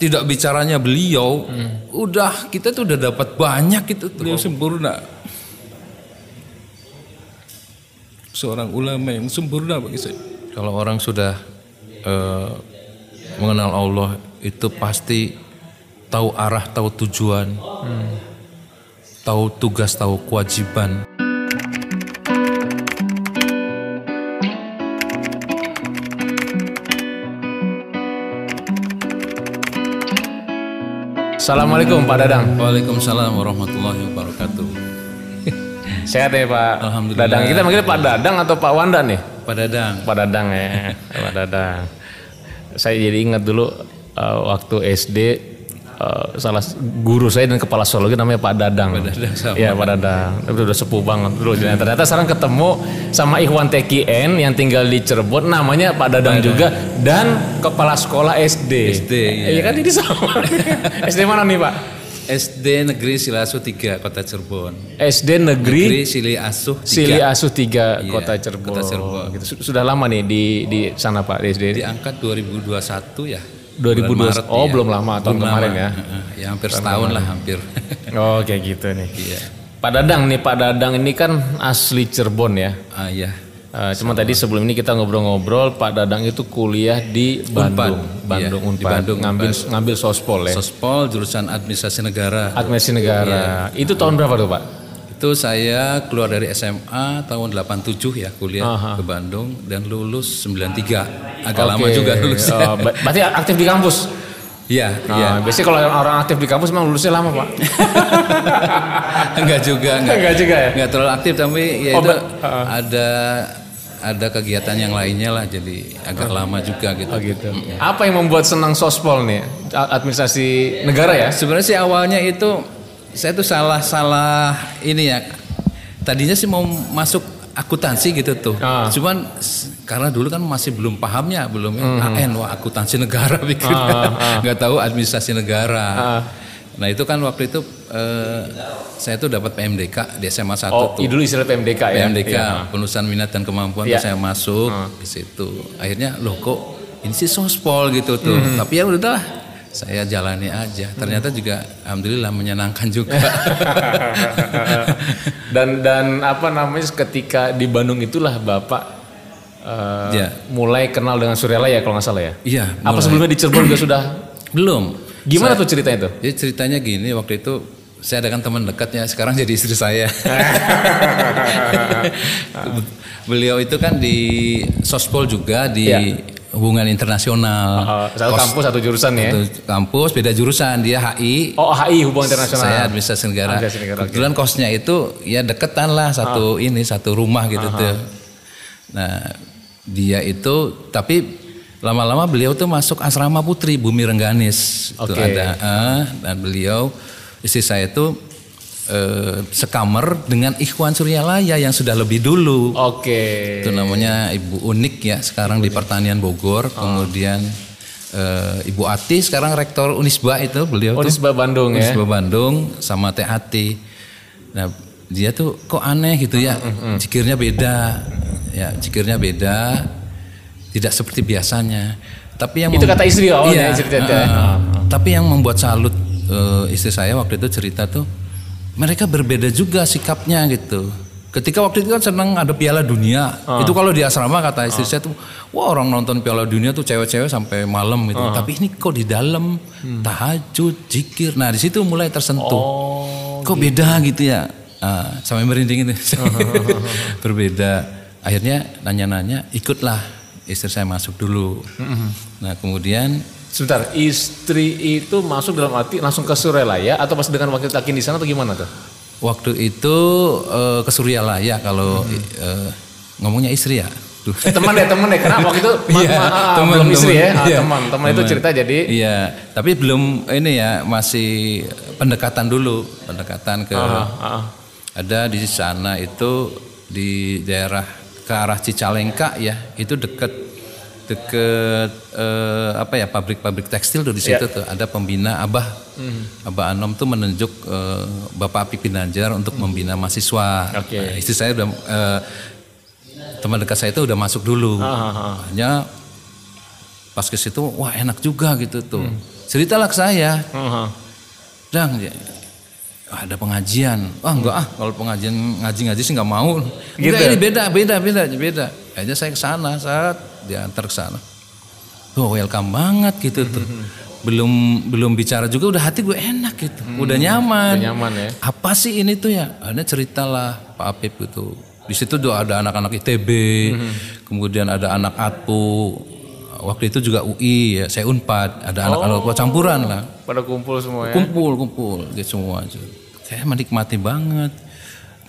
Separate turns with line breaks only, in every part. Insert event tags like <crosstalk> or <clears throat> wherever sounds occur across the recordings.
tidak bicaranya beliau, udah kita tuh udah dapat banyak itu tuh. Beliau sempurna. Seorang ulama yang sempurna bagi saya. Kalau orang sudah eh, mengenal Allah itu pasti tahu arah, tahu tujuan, tahu tugas, tahu kewajiban.
Assalamualaikum Pak Dadang.
Waalaikumsalam warahmatullahi wabarakatuh. <laughs>
Sehat ya Pak
Alhamdulillah.
Dadang. Kita manggil Pak Dadang atau Pak Wanda nih?
Pak Dadang.
Pak Dadang ya. <laughs> Pak Dadang. Saya jadi ingat dulu eh, waktu SD eh, salah guru saya dan kepala zoologi namanya Pak Dadang.
Pak Dadang sama.
Iya Pak Dadang. Tapi udah sepuh banget dulu. Dan ternyata sekarang ketemu sama Ikhwan TKN yang tinggal di Cirebon namanya Pak Dadang juga dan kepala sekolah SD.
SD, iya.
Iya kan ini sama. <laughs> SD mana nih Pak?
SD Negeri Silasu 3 Kota Cirebon.
SD Negeri
Negeri Sili Asuh 3
Sili Asuh 3
Iya,
Kota Cirebon.
Kota Cirebon.
Gitu. Su- Sudah lama nih di di sana Pak di SD.
diangkat 2021 ya.
2021.
Bulan Maret,
Oh,
iya.
belum lama, tahun
Belum
kemarin
lama.
ya.
Ya hampir setahun lah hampir. <laughs>
Oh kayak gitu nih.
Iya.
Pak Dadang nih Pak Dadang ini kan asli Cirebon ya.
Ah ya.
Eh, cuma tadi sebelum ini kita ngobrol-ngobrol Pak Dadang itu kuliah di Bandung, Bandung
Iya, di
Unpad,
Bandung,
ngambil ngambil sospol ya.
Sospol jurusan Administrasi Negara.
Administrasi Negara. Itu tahun berapa tuh Pak?
Itu saya keluar dari SMA tahun 87 ya kuliah
Aha.
ke Bandung dan lulus 93. Agak lama juga lulus.
Oh, ber- berarti aktif di kampus.
Iya,
Nah,
iya.
biasanya kalau orang aktif di kampus memang lulusnya lama Pak. <laughs>
enggak juga, enggak.
Enggak juga ya?
Enggak terlalu aktif tapi ya
Oh,
itu
uh-uh.
ada ada kegiatan yang lainnya lah jadi agak lama juga gitu.
Oh gitu. Apa yang membuat senang sospol nih? Administrasi negara ya?
Sebenarnya sih awalnya itu saya tuh salah-salah ini ya. Tadinya sih mau masuk akuntansi gitu tuh.
Ah.
Cuman karena dulu kan masih belum pahamnya, belum AN wah akuntansi negara pikir. <laughs>
Hmm. Ah, ah.
nggak tahu administrasi negara.
Ah.
Nah, itu kan waktu itu eh, saya tuh dapat PMDK di SMA 1
Oh,
tuh.
dulu istilah PMDK ya?
PMDK,
Iya.
penulisan minat dan kemampuan terus saya masuk di situ. Akhirnya loh kok ini sih sospol gitu tuh.
Hmm.
Tapi ya udah saya jalani aja. Ternyata juga alhamdulillah menyenangkan juga. <laughs>
dan dan apa namanya ketika di Bandung itulah Bapak eh,
Iya.
mulai kenal dengan Suryalaya kalau nggak salah ya?
Iya,
Apa sebelumnya di Cirebon juga <clears throat> sudah?
Belum.
Gimana tuh ceritanya tuh?
Jadi ceritanya gini waktu itu saya ada kan teman dekatnya sekarang jadi istri saya. <laughs> <laughs> Beliau itu kan di sospol juga di
Iya.
Hubungan internasional.
Eh, satu
Kos-
kampus satu jurusan ya?
Satu kampus beda jurusan dia HI.
Oh HI Hubungan Internasional.
Saya administrasi negara.
Administrasi negara.
Kebetulan kosnya itu ya deketan lah satu ini satu rumah gitu tuh. Nah dia itu tapi lama-lama beliau tuh masuk asrama putri Bumi Rengganis. Itu
Oke.
ada eh, dan beliau istri saya itu eh, sekamar dengan Ikhwan Suryalaya yang sudah lebih dulu.
Oke.
Itu namanya Ibu Unik ya sekarang di Pertanian Bogor. Kemudian eh, Ibu Ati sekarang rektor Unisba itu beliau tuh.
Unisba Bandung ya?
Unisba Bandung sama Teh Ati. Nah dia tuh kok aneh gitu ya, jikirnya beda, ya jikirnya beda, tidak seperti biasanya. Tapi yang
Itu kata istri awalnya,
Iya,
ceritanya.
eh,
Ah,
Tapi yang membuat salut eh, istri saya waktu itu cerita tuh, mereka berbeda juga sikapnya gitu. Ketika waktu itu kan senang ada Piala Dunia, itu kalau di asrama kata istri saya tuh, wah orang nonton Piala Dunia tuh cewek-cewek sampai malam gitu. Tapi ini kok di dalam tahajud, zikir. Nah di situ mulai tersentuh.
Oh.
kok beda gitu ya? Ah, sampai merinding itu. <laughs> <laughs> Berbeda. Akhirnya nanya-nanya, ikutlah istri saya masuk dulu. Nah kemudian
Sebentar, istri itu masuk dalam arti langsung ke Suryalaya atau pas dengan wakil takin di sana atau gimana tuh?
Waktu itu eh, ke Suryalaya kalau eh, ngomongnya istri ya. Duh.
Eh, teman deh, teman deh. Karena waktu itu <laughs>
Iya,
ma- ah,
teman,
belum istri
teman.
ya. Ah,
Iya,
teman, teman itu cerita jadi
Iya, tapi belum ini ya masih pendekatan dulu, pendekatan ke
ah, ah.
ada di sana itu di daerah ke arah Cicalengka ya, itu deket deket eh, apa ya pabrik-pabrik tekstil tuh di situ
Iya.
tuh ada pembina Abah
Hmm.
Abah Anom tuh menunjuk eh, Bapak Api Pinanjar untuk membina mahasiswa.
Hmm. Oke.
Nah, istri saya udah eh, teman dekat saya itu udah masuk dulu.
Ah, ah, ah.
Hanya pas ke situ wah enak juga gitu tuh. ceritalah ke saya
Heeh.
Dang, ya, ada pengajian. Ah enggak ah, kalau pengajian ngaji-ngaji sih nggak mau.
Gitu
Enggak
ya?
ini beda, beda, beda, beda. Akhirnya saya ke sana saat diantar ke sana. Oh welcome banget gitu tuh. Belum belum bicara juga udah hati gue enak gitu, udah nyaman.
Udah nyaman ya.
Apa sih ini tuh ya? Ada ceritalah Pak Apip gitu. Di situ tuh ada anak-anak ITB, kemudian ada anak ATPU. Waktu itu juga UI ya, saya Unpad, ada anak-anak campuran lah
Pada kumpul semua ya.
kumpul kumpul gitu semua aja. saya menikmati banget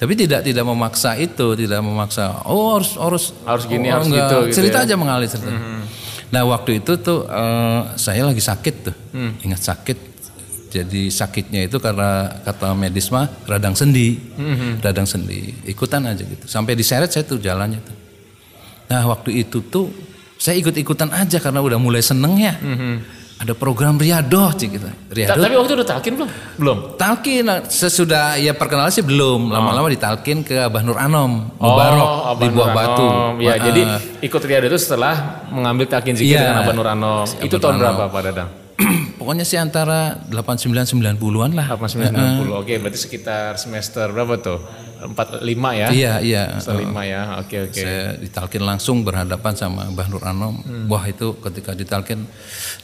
tapi tidak tidak memaksa itu tidak memaksa oh harus harus
Harus gini,
oh,
harus
enggak.
gitu, gitu
cerita
ya.
aja mengalir cerita nah waktu itu tuh eh, saya lagi sakit tuh.
Mm.
ingat sakit? Jadi sakitnya itu karena kata medis mah radang sendi.
Mm-hmm.
radang sendi. Ikutan aja gitu. Sampai diseret saya tuh jalannya tuh. Nah waktu itu tuh saya ikut-ikutan aja karena udah mulai seneng ya ada program riadoh cik gitu
Ta-
riadoh
Tapi waktu itu udah talkin belum? Belum.
Talkin nah, sesudah ya perkenalan sih belum lama-lama ditalkin ke Abah Nur Anom
Oh,
Mubarok di
Abah
Buah
Nur
Batu.
Anom. Ya,
Wah,
jadi ikut Riyad itu setelah mengambil talkin zikir
Iya.
dengan Abah Nur Anom. Itu tahun berapa Pak Dadang? <clears throat>
pokoknya sih antara 89 90-an lah.
8990. Oke, berarti sekitar semester berapa tuh? 45 ya?
Iya, iya.
5 ya. Oke, oke.
Saya ditalkin langsung berhadapan sama Mbah Nur Anom.
Hmm.
Wah itu ketika ditalkin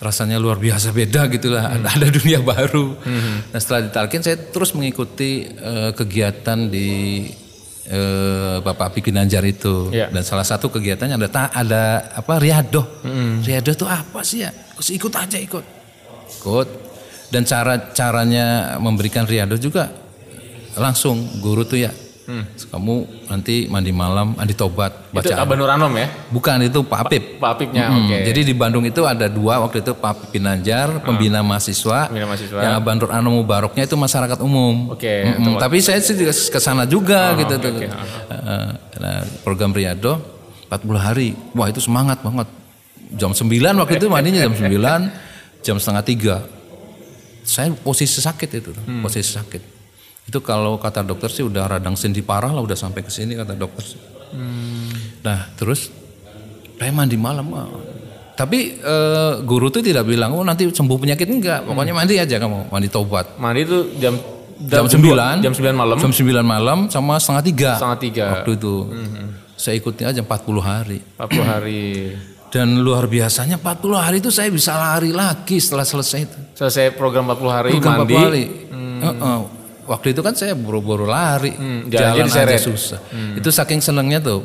rasanya luar biasa beda gitu lah. Ada, ada dunia baru.
Hmm.
Nah setelah ditalkin saya terus mengikuti eh, kegiatan di eh, Bapak Api Ginanjar itu.
Iya.
Dan salah satu kegiatannya ada ada apa riadoh.
Hmm.
Riadoh itu apa sih ya? Terus ikut aja ikut. Ikut. Dan cara caranya memberikan riadoh juga langsung guru tuh ya. Kamu nanti mandi malam, mandi tobat,
Itu
baca
Abah Nur Anom ya?
Bukan itu Pak Apip.
Pak Apipnya,
Hmm,
oke.
Jadi di Bandung itu ada dua waktu itu Pak Apip Pinanjar, pembina mahasiswa.
Pembina mahasiswa.
Yang Abang Nur Anom Mubaroknya itu masyarakat umum.
Oke,
Mm-mm, Tapi saya sih juga ke sana juga gitu tuh.
oke,
Eh, Nah, program Riyado 40 hari. Wah, itu semangat banget. Jam 9 waktu itu mandinya jam 9, <laughs> jam setengah tiga. Saya posisi sakit itu,
Hmm.
posisi sakit. Itu kalau kata dokter sih udah radang sendi parah lah udah sampai ke sini kata dokter. sih.
Hmm.
Nah, terus saya mandi malam. Tapi eh, guru tuh tidak bilang, "Oh, nanti sembuh penyakit enggak." Pokoknya mandi aja kamu, mandi tobat.
Mandi itu jam
Jam
dua-
9
Jam 9 malam.
Jam 9 malam sama setengah tiga.
Setengah tiga.
Waktu itu. Saya ikuti aja 40 hari.
40 hari. <clears throat>
Dan luar biasanya 40 hari itu saya bisa lari lagi setelah selesai itu.
Selesai program 40 hari
Bukan
mandi.
40 hari. Heeh. Waktu itu kan saya buru-buru lari,
jalannya
jalan aja
diseret.
susah. Itu saking senengnya tuh,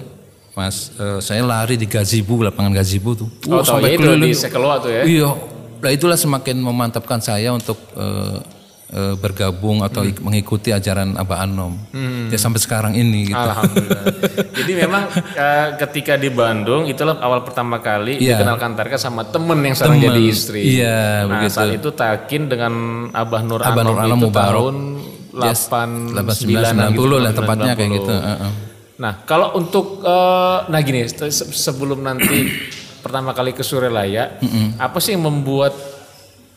Mas. eh, saya lari di gazebo, lapangan gazebo tuh.
Oh, tahu ya itu di Sekeloa tuh ya.
Iya. Nah itulah semakin memantapkan saya untuk eh, eh, bergabung atau ik- mengikuti ajaran Abah Anom. Ya sampai sekarang ini gitu.
Alhamdulillah. Jadi memang <laughs> eh, ketika di Bandung itulah awal pertama kali
Iya.
dikenalkan Tarka sama temen yang sekarang
Temen.
jadi istri.
Iya,
nah,
begitu.
saat itu Takin dengan Abah Nur
Abah
Anom
Nur Anom
itu
Mubarok.
tahun 8
89 lah tepatnya kayak gitu. heeh.
Nah, kalau untuk eh, nah gini, se- se- sebelum nanti <clears throat> pertama kali ke Surelaya, apa sih yang membuat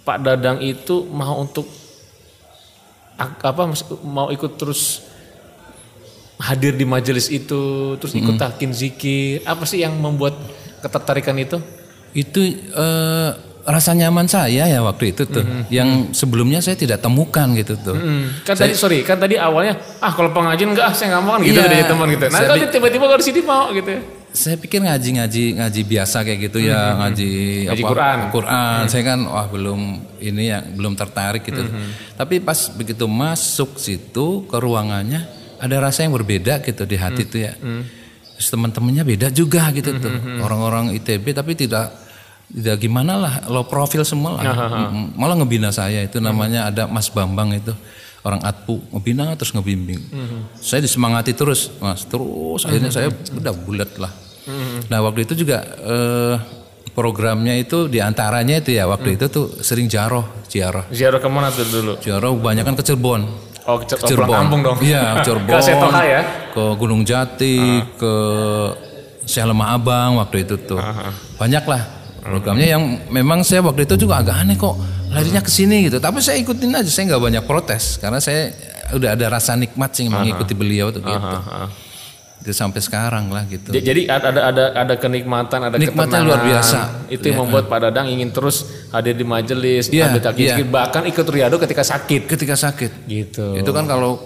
Pak Dadang itu mau untuk apa mau ikut terus hadir di majelis itu, terus ikut takin zikir, apa sih yang membuat ketertarikan itu?
Itu eh, rasa nyaman saya ya waktu itu tuh, yang sebelumnya saya tidak temukan gitu tuh.
Hmm, kan tadi sorry, kan tadi awalnya ah kalau pengajian enggak ah saya nggak mau kan gitu
Iya.
dari teman gitu. Nah,
Saya bi-
tiba-tiba kalau di sini mau gitu. ya?
Saya pikir ngaji-ngaji ngaji biasa kayak gitu ya, ngaji,
Ngaji Quran.
Quran. Saya kan wah belum ini ya belum tertarik gitu. Tapi pas begitu masuk situ ke ruangannya ada rasa yang berbeda gitu di hati tuh ya. Terus teman-temannya beda juga gitu tuh. Orang-orang ITB tapi tidak tidak gimana lah, low profil semua lah. Malah ngebina saya itu namanya ada Mas Bambang itu orang Atpu ngebina terus ngebimbing. Saya disemangati terus, Mas. Terus akhirnya saya udah bulat lah. Nah waktu itu juga eh, programnya itu di antaranya itu ya waktu itu tuh sering jaroh, ziarah.
Ziarah ke mana tuh dulu?
Ziarah kebanyakan ke Cirebon.
Oh, ke pulang kampung dong.
Iya, <laughs> ke Cirebon.
Ke Setoha ya?
Ke Gunung Jati, ke Syah Lemah Abang waktu itu tuh. Banyak lah programnya yang memang saya waktu itu juga agak aneh kok larinya ke sini gitu. Tapi saya ikutin aja, saya nggak banyak protes karena saya udah ada rasa nikmat sih mengikuti beliau tuh gitu.
Ah.
Itu sampai sekarang lah gitu.
Jadi ada ada ada kenikmatan, ada ketenangan.
luar biasa.
Itu yang membuat Pak Dadang ingin terus hadir di majelis,
Iya,
ambil
iya.
zikir, bahkan ikut riado ketika sakit.
Ketika sakit.
Gitu.
Itu kan kalau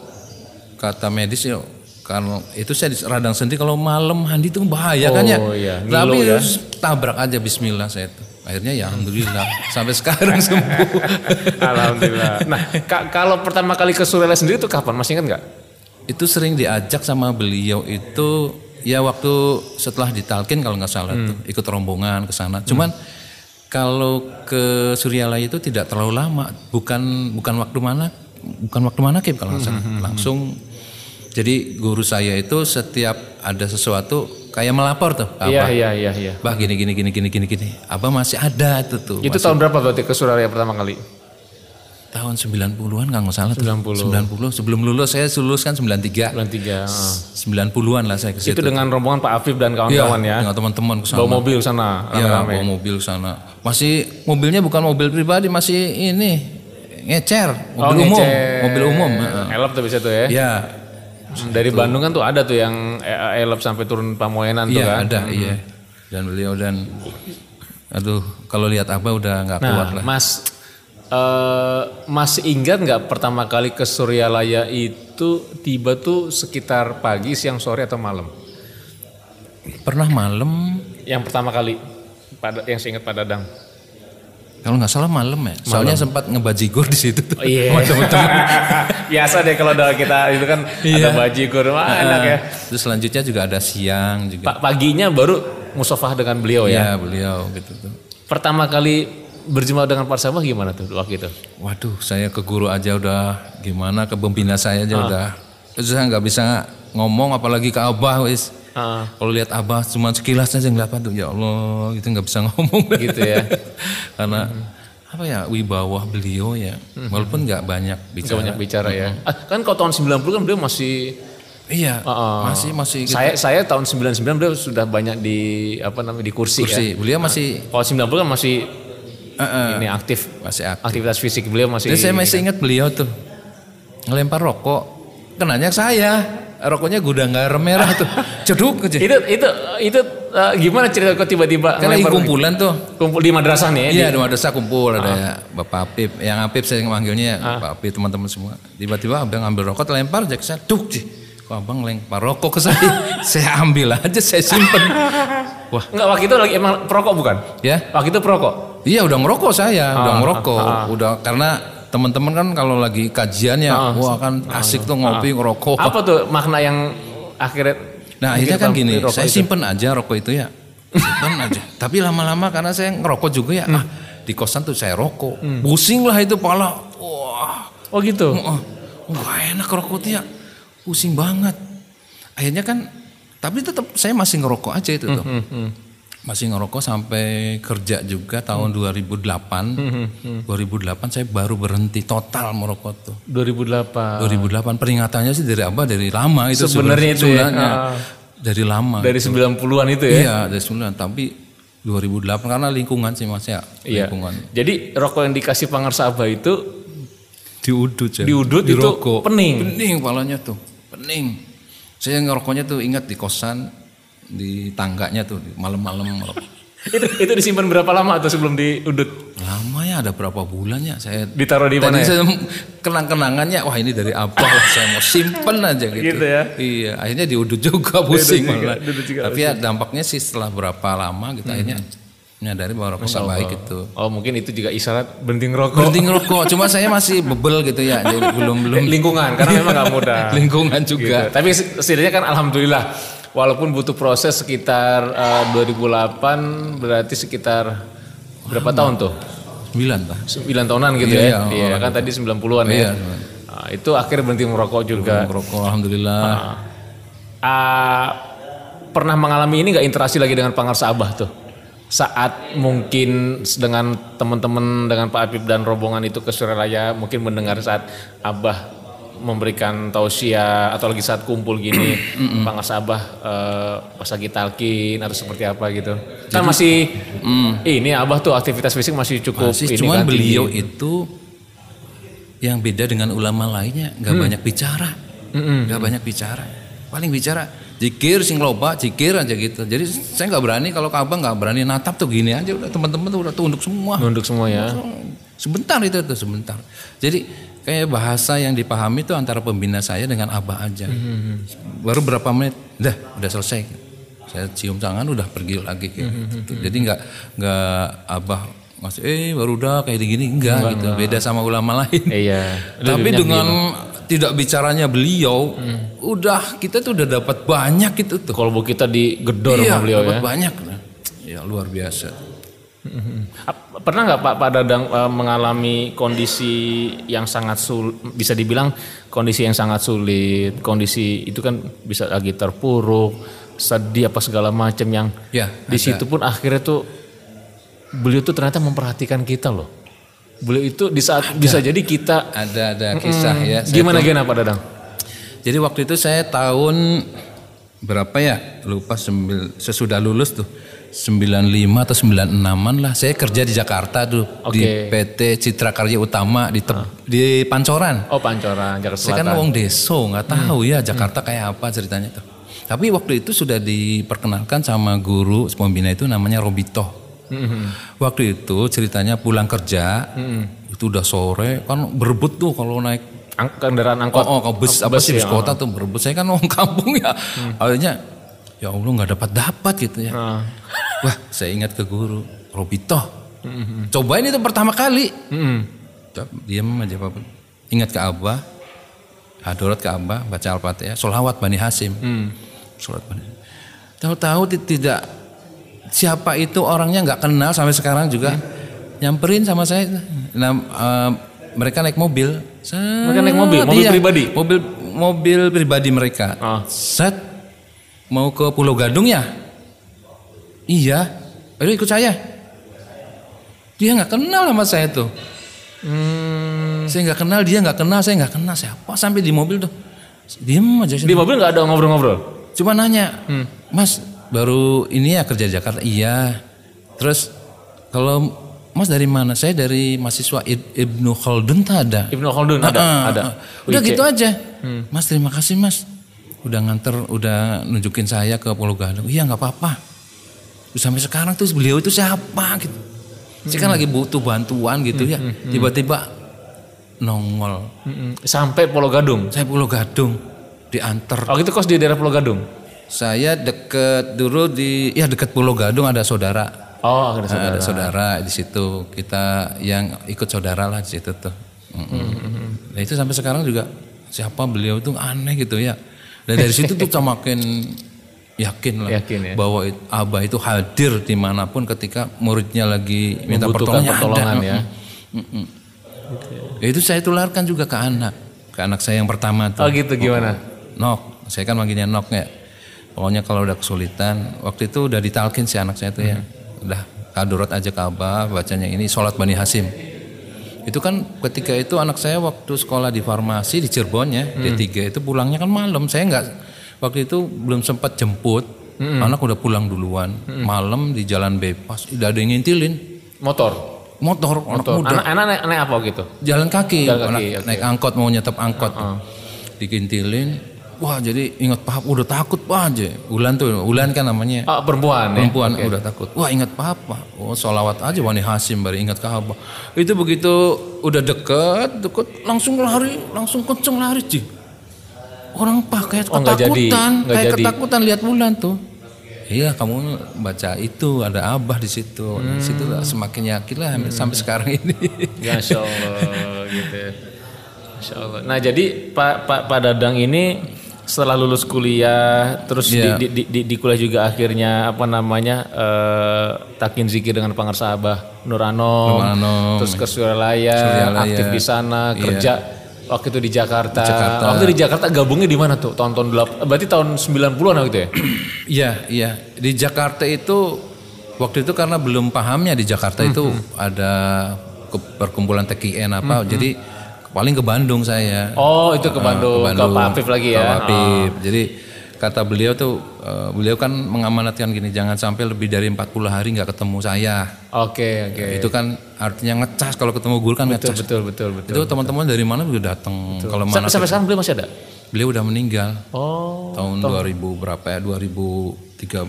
kata medis ya kalau itu saya radang sendi kalau malam mandi itu bahaya kan ya.
Oh, iya.
Tapi
ya.
tabrak aja bismillah saya itu. Akhirnya ya alhamdulillah sampai sekarang sembuh. <laughs>
Alhamdulillah. Nah, ka- kalau pertama kali ke Surela sendiri itu kapan? Masih ingat nggak?
itu sering diajak sama beliau itu ya waktu setelah ditalkin kalau nggak salah tuh ikut rombongan ke sana. Cuman kalau ke Suryalaya itu tidak terlalu lama, bukan bukan waktu mana bukan waktu mana Kim kalau nggak salah. Langsung jadi guru saya itu setiap ada sesuatu kayak melapor tuh,
Iya, iya, iya, iya.
bah gini gini gini gini gini gini. Abah masih ada itu tuh.
Itu tahun berapa berarti ke Surabaya pertama kali?
tahun 90-an nggak nggak salah tuh.
90.
90 sebelum lulus saya lulus kan 93.
Bulan 3.
90-an lah saya ke situ.
Itu dengan rombongan Pak Afif dan
Iya,
kawan-kawan ya.
dengan teman-teman ke sana.
Bawa mobil ke sana
Iya, bawa mobil ke sana. Masih mobilnya bukan mobil pribadi, masih ini ngecer,
Oh,
mobil umum,
ngecek.
mobil umum.
Elop tuh bisa tuh ya.
Iya,
Hmm, Dari Bandung kan tuh ada tuh yang Elop sampai turun Pamoenan tuh
iya
kan.
ada, iya. Dan beliau dan aduh, kalau lihat Abah udah nggak kuat
Nah,
lah.
Mas eh, masih ingat nggak pertama kali ke Suryalaya itu tiba tuh sekitar pagi, siang, sore atau malam?
Pernah malam,
Yang pertama kali pada yang saya ingat Pak Dadang.
Kalau nggak salah malam ya. Soalnya sempat ngebajigor di situ tuh.
Oh, iya. <laughs> Biasa deh kalau udah kita itu kan ada bajigur, wah enak ya.
Terus selanjutnya juga ada siang juga.
Pak paginya baru musafah dengan beliau ya.
Iya, beliau gitu tuh.
Pertama kali berjumpa dengan Pak Sabah gimana tuh waktu itu?
Waduh, saya ke guru aja udah gimana, ke pembina saya aja udah. Terus saya nggak bisa ngomong, apalagi ke abah, wis.
Ah,
Kalau lihat abah cuma sekilas aja ngeliat tuh, ya Allah, itu nggak bisa ngomong.
gitu ya. <laughs>
Karena apa ya wibawa beliau ya, walaupun nggak banyak
Nggak
bicara.
banyak bicara ya. Ah, kan kalau tahun 90 kan beliau masih
Iya,
Ah,
masih masih gitu.
saya saya tahun 99 beliau sudah banyak di apa namanya di kursi, ya.
kursi. Beliau masih
Kalau 90 kan masih
eh, eh,
ini aktif.
masih aktif.
Aktivitas fisik beliau masih
Jadi saya masih ingat beliau tuh ngelempar rokok, kenanya saya. Rokoknya gudang garam merah tuh, ceduk aja.
itu itu itu eh, gimana cerita kok tiba-tiba
Kan lagi kumpulan tuh.
kumpul di madrasah nih ya?
Iya,
di-
di madrasah kumpul ada ya, Bapak Apip, yang Apip saya manggilnya
Ah.
Bapak Apip teman-teman semua. Tiba-tiba abang ambil rokok, lempar, jadi saya duk sih. Kok abang lempar rokok ke saya? <laughs> saya ambil aja, saya simpen. Wah,
Enggak waktu itu lagi emang perokok bukan?
ya?
Waktu itu perokok.
Iya udah ngerokok saya, udah
Ah,
ngerokok,
ah.
udah karena teman-teman kan kalau lagi kajian ya, wah kan asik tuh ngopi ngerokok.
Apa tuh makna yang akhirnya
Nah akhirnya kan gini, saya
itu?
simpen aja rokok itu ya, simpen <laughs> aja. Tapi lama-lama karena saya ngerokok juga ya,
Hmm.
ah di kosan tuh saya rokok, pusing lah itu pala, wah
Oh gitu.
Oh, wah enak rokok tuh ya, pusing banget. Akhirnya kan, tapi tetap saya masih ngerokok aja itu tuh. Masih ngerokok sampai kerja juga tahun 2008. 2008 saya baru berhenti total merokok tuh.
2008.
2008 peringatannya sih dari apa? Dari lama itu
Sebenarnya itu ya. Ah.
Dari lama.
Dari 90-an itu ya.
Iya, dari 9 tapi 2008 karena lingkungan sih Mas ya.
Iya.
Lingkungan.
Jadi rokok yang dikasih Pangarsa Abah itu
diudut ya.
Diudut itu
Dirokok.
pening.
Pening palanya tuh. Pening. Saya ngerokoknya tuh ingat di kosan di tangganya tuh malam-malam ngerokok. <laughs>
itu itu disimpan berapa lama tuh sebelum diudut?
Lama ya ada berapa bulan ya saya
Ditaruh di mana ya?
saya kenang-kenangannya wah ini dari apa lah saya mau simpen aja gitu.
Gitu ya?
Iya, akhirnya diudut juga pusing
juga,
malah.
diudut juga
Tapi ya dampaknya sih setelah berapa lama gitu akhirnya menyadari bahwa rokok nggak baik itu.
Oh mungkin itu juga isyarat berhenti ngerokok.
Berhenti ngerokok, cuma saya masih bebel gitu ya, jadi belum belum
Lingkungan karena memang nggak mudah. <laughs>
lingkungan juga.
Gitu. Tapi setidaknya kan alhamdulillah walaupun butuh proses sekitar eh, 2008 berarti sekitar berapa tahun tuh?
Sembilan lah.
9 tahunan gitu
Iya,
ya.
iya,
Iya, kan tadi 90-an ya.
Iya.
Nah, itu akhirnya berhenti merokok juga.
Ngerokok alhamdulillah.
Ah, pernah mengalami ini nggak interaksi lagi dengan Pangarsa Abah tuh? Saat mungkin dengan teman-teman dengan Pak Apip dan rombongan itu ke Suralaya mungkin mendengar saat Abah memberikan tausiah atau lagi saat kumpul gini <clears throat> Pangarsa Abah eh, pas lagi talkin atau seperti apa gitu. Kan masih ini Abah tuh aktivitas fisik masih cukup
Masih
ini
cuman
kan,
beliau
tinggi.
itu yang beda dengan ulama lainnya nggak banyak bicara, nggak banyak bicara. Paling bicara Jikir sing loba, jikir aja gitu. Jadi saya nggak berani kalau Ka'bah nggak berani natap tuh gini aja udah teman-teman tuh udah tunduk semua.
Nunduk semua ya.
Sebentar itu tuh sebentar. Jadi kayak bahasa yang dipahami itu antara pembina saya dengan abah aja. Baru berapa menit, dah udah selesai. Saya cium tangan udah pergi lagi kayak gitu. Jadi nggak nggak abah masih eh baru udah kayak gini enggak gitu. Beda sama ulama lain.
Iya. <laughs>
Tapi dengan tidak bicaranya beliau, udah kita tuh udah dapat banyak gitu tuh.
Kalau kita digedor
Iya,
sama beliau
dapat
ya.
banyak. Ya luar biasa.
Pernah nggak Pak Pak Dadang eh, mengalami kondisi yang sangat sul bisa dibilang kondisi yang sangat sulit, kondisi itu kan bisa lagi terpuruk, sedih apa segala macam yang
Ya,
di situ pun akhirnya tuh beliau tuh ternyata memperhatikan kita loh. Beliau itu di saat bisa jadi kita
Ada ada kisah ya. Saya
gimana gimana Pak Dadang?
Jadi waktu itu saya tahun berapa ya? Lupa sembil, sesudah lulus tuh. 95 atau 96-an lah. Saya kerja di Jakarta tuh di
Oke.
PT Citra Karya Utama di Tep- di Pancoran.
Oh Pancoran Jakarta
Saya kan wong deso, nggak tahu ya Jakarta kayak apa ceritanya tuh. Tapi waktu itu sudah diperkenalkan sama guru pembina itu namanya Robito. Waktu itu ceritanya pulang kerja, itu udah sore kan berebut tuh kalau naik
Ang- kendaraan angkot.
Oh, oh, ke bus apa sih bus
ya.
kota tuh berebut. Saya kan orang <laughs> kampung ya. Akhirnya ya Allah nggak dapat dapat gitu ya.
Ah.
Wah, saya ingat ke guru Robito. Cobain itu pertama kali. Cep, Diam aja Bapak. Ingat ke Abah. Hadorat ke Abah, baca Al-Fatihah, solawat Bani Hasim. Solawat Bani Tahu-tahu ti- tidak siapa itu orangnya nggak kenal sampai sekarang juga. Nyamperin sama saya. Nah, eh, mereka naik mobil.
Mereka naik mobil? Mobil
Iya,
pribadi?
Mobil mobil pribadi mereka.
Ah.
Set mau ke Pulau Gadung ya? Iya. Ayo ikut saya. Dia nggak kenal sama saya tuh.
Hmm.
Saya nggak kenal, dia nggak kenal, saya nggak kenal siapa. Sampai di mobil tuh, diem aja.
Di mobil nggak ada ngobrol-ngobrol.
Cuma nanya, Mas baru ini ya kerja Jakarta? Iya. Terus kalau Mas dari mana? Saya dari mahasiswa Ib- Ibnu Khaldun tak ada.
Ibnu Khaldun ada, ada.
ah. Udah gitu aja. Mas terima kasih Mas. Udah nganter, udah nunjukin saya ke Pulau Gadung. Iya nggak apa-apa. Sampai sekarang tuh beliau itu siapa gitu. Saya kan lagi butuh bantuan gitu ya. Tiba-tiba nongol.
Mm-mm. Sampai Pulau Gadung.
Saya Pulau Gadung diantar.
Oh itu kos di daerah Pulau Gadung.
Saya deket dulu di ya deket Pulau Gadung ada saudara.
Oh ada saudara.
Ada saudara di situ. Kita yang ikut saudara lah di situ tuh. Mm-mm. Nah itu sampai sekarang juga siapa beliau itu aneh gitu ya. Dan dari situ tuh semakin yakin lah
Yakin ya.
bahwa abah itu hadir di mana pun ketika muridnya lagi minta pertolongan,
pertolongan
ada.
ya.
Ya, itu saya tularkan juga ke anak, ke anak saya yang pertama tuh.
Oh gitu gimana?
Nok, saya kan manggilnya Nok ya. Pokoknya kalau udah kesulitan, waktu itu udah ditalkin si anak saya tuh ya. Udah kadurat aja ke Abah, bacanya ini sholat Bani Hasim. Itu kan ketika itu anak saya waktu sekolah di farmasi di Cirebon ya, D3 itu pulangnya kan malam. Saya nggak waktu itu belum sempat jemput. Anak udah pulang duluan. Malam di jalan bebas, udah ada yang ngintilin.
Motor.
Motor, anak
Motor.
muda.
Anak-anak naik, naik apa gitu?
Jalan kaki,
Jalan kaki,
anak
oke.
naik angkot mau nyetep angkot. Dikintilin. Wah jadi ingat papa udah takut pak aja. Ulan tuh, Ulan kan namanya.
Ah, perempuan ya?
Perempuan udah takut. Wah ingat papa. Oh solawat aja Wani Hasim baru ingat Ka'bah. Itu begitu udah deket, deket langsung lari, langsung kenceng lari sih. Orang pak kayak
Oh, jadi,
ketakutan,
nggak
kayak
jadi.
ketakutan lihat Ulan tuh. Iya kamu baca itu ada abah di situ, di situ lah semakin yakin lah sampai sekarang ini.
Masya Allah gitu ya. Masya Allah. Nah jadi Pak Pak Pak Dadang ini setelah lulus kuliah terus
Iya.
di, di, di, di kuliah juga akhirnya apa namanya eh, takin zikir dengan pangarsa Abah Nurano,
Nur Anom.
terus ke Suralaya,
Suralaya.
aktif di sana
Iya.
kerja waktu itu di Jakarta.
Jakarta.
Waktu di Jakarta gabungnya di mana tuh? Tahun-tahun delap- berarti tahun 90-an gitu ya? <clears throat>
Iya, iya. Di Jakarta itu waktu itu karena belum pahamnya di Jakarta itu ada ke- perkumpulan TKN apa. Jadi paling ke Bandung saya.
Oh, itu ke
Ah,
Bandung, ke Pak Afif lagi ya?
Ke Pak Afif. Jadi kata beliau tuh eh, beliau kan mengamanatkan gini jangan sampai lebih dari 40 hari nggak ketemu saya.
Oke, oke.
Itu kan artinya ngecas kalau ketemu guru kan
Betul,
ngecas.
betul, betul, betul.
Itu teman-teman dari mana juga datang. Kalau mana
Sampai sekarang beliau masih ada?
beliau udah meninggal
Oh.
tahun 2000 berapa ya 2003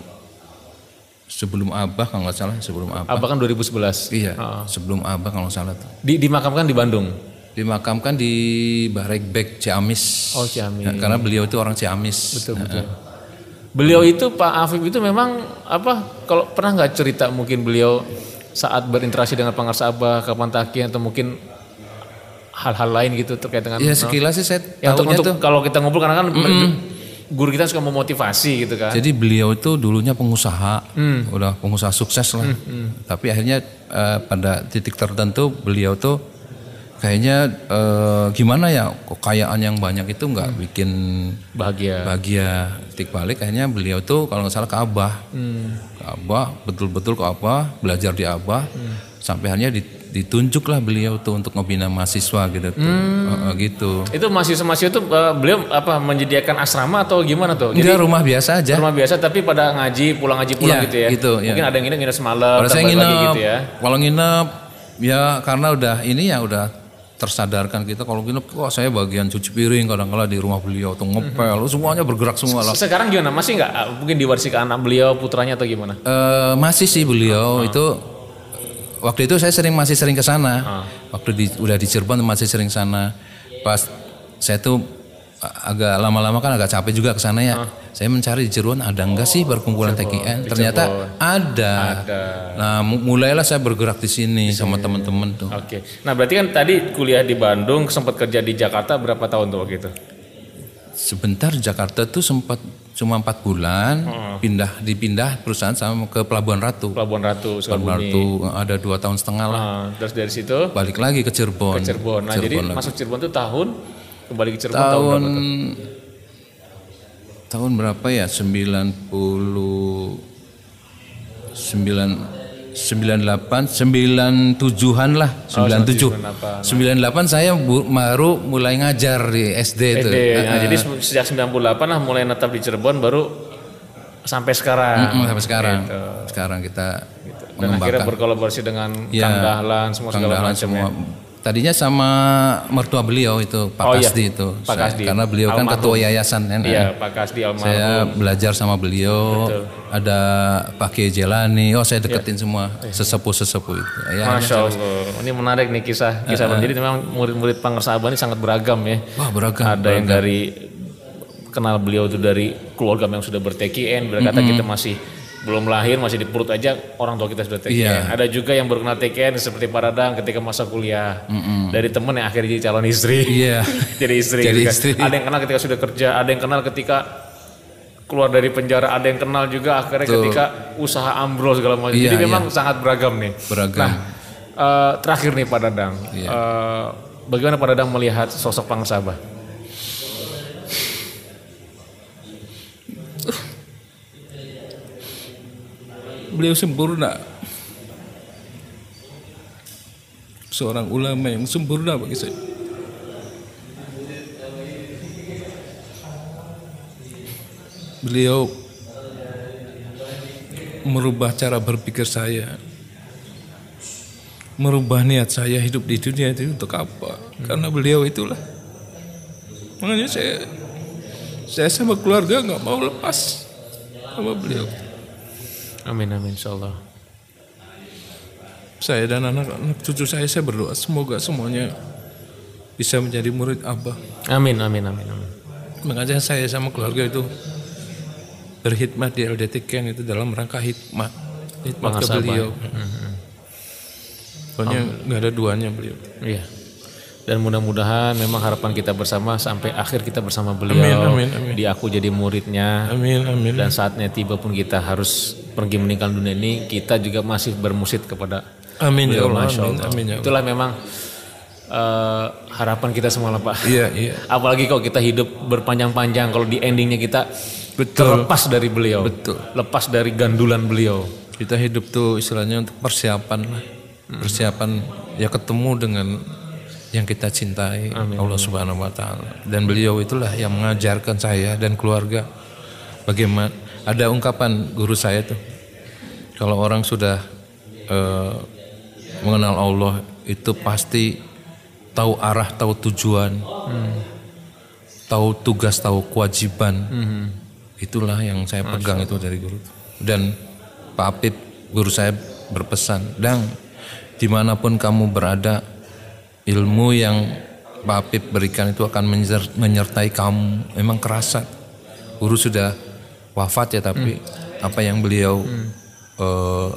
sebelum abah kalau nggak salah sebelum abah
Abah kan 2011.
iya sebelum abah kalau nggak salah tuh
Di, dimakamkan di Bandung.
Dimakamkan di Barekbek Ciamis
Oh, Ciamis.
Ya, karena beliau itu orang Ciamis
Betul betul. Beliau itu Pak Afif itu memang apa? Kalau pernah nggak cerita mungkin beliau saat berinteraksi dengan Pangarsa Abah, Kapan Taki atau mungkin hal-hal lain gitu terkait dengan
ya sekilas sih saya
Ya untuk, untuk
tuh
kalau kita ngumpul karena kan guru kita suka memotivasi gitu kan.
Jadi beliau itu dulunya pengusaha,
Hmm.
udah pengusaha sukses lah. Tapi akhirnya eh, pada titik tertentu beliau tuh kayaknya eh, gimana ya kekayaan yang banyak itu nggak
Hmm.
bikin
Bahagia.
bahagia. Titik balik akhirnya beliau tuh kalau nggak salah ke Abah,
Hmm.
ke Abah betul-betul ke Abah belajar di Abah sampai akhirnya di- ditunjuklah beliau tuh untuk ngebina mahasiswa gitu tuh,
Hmm.
Eh, gitu.
Itu mahasiswa-mahasiswa itu eh, beliau apa menyediakan asrama atau gimana tuh? Jadi
Enggak rumah biasa aja.
rumah biasa tapi pada ngaji pulang ngaji pulang
Iya,
gitu ya.
gitu, iya.
Mungkin ada yang nginep nginep semalam,
Kalau saya nginep,
gitu ya.
kalau nginep ya karena udah ini ya udah tersadarkan kita kalau nginep wah saya bagian cuci piring kadang-kala di rumah beliau tuh ngepel semuanya bergerak semua lah.
Sekarang gimana? Masih nggak? Ah, Mungkin diwarisi ke anak beliau, putranya atau gimana?
Eh, masih sih beliau itu waktu itu saya sering masih sering ke sana. Waktu di, udah di Cirebon masih sering sana. Pas saya tuh agak lama-lama kan agak capek juga ke sana ya. Saya mencari di Cirebon ada enggak sih perkumpulan TKN? Ternyata ada. Nah, mu- mulailah saya bergerak di sini sama teman-teman tuh.
Oke. Nah berarti kan tadi kuliah di Bandung, sempat kerja di Jakarta berapa tahun tuh waktu itu?
Sebentar Jakarta tuh sempat cuma empat bulan, pindah dipindah perusahaan sama ke Pelabuhan Ratu.
Pelabuhan Ratu,
Pelabuhan
Sukabumi.
Ratu ada dua tahun setengah lah.
Nah, terus dari situ
Balik lagi ke Cirebon.
ke Cirebon. Nah jadi
Cirebon lagi.
masuk Cirebon tuh tahun kembali ke Cirebon tahun,
tahun
berapa tuh?
Tahun berapa ya 90 9 98 97-an lah
Oh,
97
98.
98 saya bu- baru mulai ngajar di SD itu
SD. Nah, jadi se- sejak 98 lah mulai netap di Cirebon baru sampai sekarang.
Mm, sampai sekarang
Gitu.
sekarang kita
Dan akhirnya berkolaborasi dengan
Ya,
Kang Dahlan semua
Kang
segala
Dahlan
macam
semua
ya.
Tadinya sama mertua beliau itu Pak
Oh iya,
Kasdi itu
Pak
Saya-
Kasdi.
karena beliau kan
Almarhum.
ketua yayasan kan
Iya, Pak Kasdi almarhum.
saya belajar sama beliau
Betul.
ada Pak Kiai Jelani oh saya deketin semua sesepuh sesepuh itu ya
Iya. Masya Allah, ini menarik nih kisah kisah Bang. Jadi memang murid-murid Pangersaba ini sangat beragam ya.
wah beragam
Ada yang dari kenal beliau itu dari keluarga yang sudah ber-TKN, berkata kita masih belum lahir masih di perut aja orang tua kita sudah TKN.
Iya.
Ada juga yang baru kenal TKN seperti Paradang ketika masa kuliah. Dari temen yang akhirnya jadi calon istri.
iya <laughs>
jadi istri.
Jadi
kan.
istri.
Ada yang kenal ketika sudah kerja, ada yang kenal ketika keluar dari penjara, ada yang kenal juga akhirnya ketika usaha ambrol segala macam.
Iya,
Jadi memang sangat beragam nih.
beragam
Nah, eh, terakhir nih Pak Dadang,
Iya.
Eh, bagaimana Pak Dadang melihat sosok Pangsabah?
Beliau sempurna. Seorang ulama yang sempurna bagi saya. Beliau merubah cara berpikir saya. Merubah niat saya hidup di dunia itu untuk apa? Karena beliau itulah. Makanya saya saya sama keluarga nggak mau lepas sama beliau
Amin amin insyaallah.
saya dan anak-anak cucu saya saya berdoa semoga semuanya bisa menjadi murid abah
Amin amin amin amin.
makanya saya sama keluarga itu berkhidmat di LDT Ken itu dalam rangka hikmat hikmat ke beliau pokoknya nggak ada duanya beliau
Iya. Dan mudah-mudahan memang harapan kita bersama sampai akhir kita bersama beliau.
Amin, amin, amin.
Di aku jadi muridnya.
amin amin
Dan saatnya tiba pun kita harus pergi meninggal dunia ini, kita juga masih bermusid kepada
amin ya. Allah
Masya
amin,
Allah.
amin ya Allah
Itulah memang eh, harapan kita semua lah Pak.
iya iya <laughs>
Apalagi kalau kita hidup berpanjang-panjang, kalau di endingnya kita
Betul.
terlepas dari beliau,
Betul.
lepas dari gandulan beliau.
kita hidup tuh istilahnya untuk persiapan lah persiapan ya ketemu dengan yang kita cintai Allah Subhanahu wa taala dan beliau itulah yang mengajarkan saya dan keluarga bagaimana ada ungkapan guru saya tuh kalau orang sudah eh, mengenal Allah itu pasti tahu arah tahu tujuan tahu tugas, tahu kewajiban. Itulah yang saya pegang itu dari guru. Dan Pak Apip guru saya berpesan, "Dang, di mana pun kamu berada, ilmu yang Pak Apip berikan itu akan menyer- menyertai kamu. Memang kerasa. Guru sudah wafat ya, tapi apa yang beliau eh,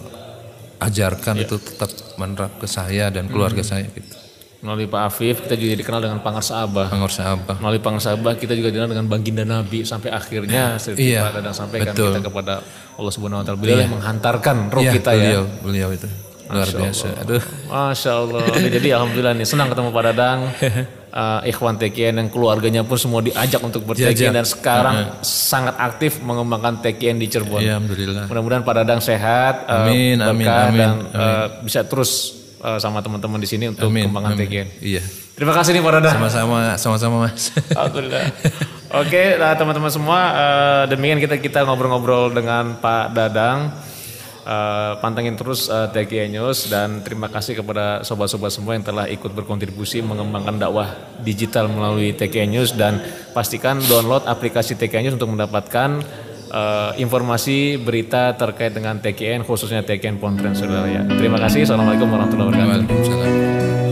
ajarkan itu tetap menerap ke saya dan keluarga saya gitu.
Melalui Pak Afif kita juga dikenal dengan Pangarsa Abah.
Pengurus Abah.
Melalui Pangarsa Abah kita juga dikenal dengan Baginda Nabi sampai akhirnya
Iya,
Pak Dadang sampaikan
betul.
kita kepada Allah Subhanahu wa taala. Beliau yang menghantarkan roh
Iya,
kita
beliau,
ya.
beliau itu luar biasa. Aduh.
Masya Allah. Jadi alhamdulillah nih senang ketemu Pak Dadang. <laughs> Eh, Ikhwan TKN yang keluarganya pun semua diajak untuk ber-TKN dan sekarang sangat aktif mengembangkan TKN di Cirebon.
Iya, alhamdulillah.
Mudah-mudahan Pak Dadang sehat, eh,
Amin, amin,
berkah,
amin,
dan eh, bisa terus eh, sama teman-teman di sini untuk
Amin,
kembangkan
amin.
TKN.
Iya.
Terima kasih nih Pak Dadang.
Sama-sama, sama-sama Mas.
Alhamdulillah. <laughs> Oke, nah, teman-teman semua, eh, demikian kita kita ngobrol-ngobrol dengan Pak Dadang. Eh, pantengin terus eh, TKI News dan terima kasih kepada sobat-sobat semua yang telah ikut berkontribusi mengembangkan dakwah digital melalui TKI News dan pastikan download aplikasi TKI News untuk mendapatkan eh, informasi berita terkait dengan TKN khususnya TKN Pontren Saudara. Terima kasih. Assalamualaikum warahmatullahi wabarakatuh.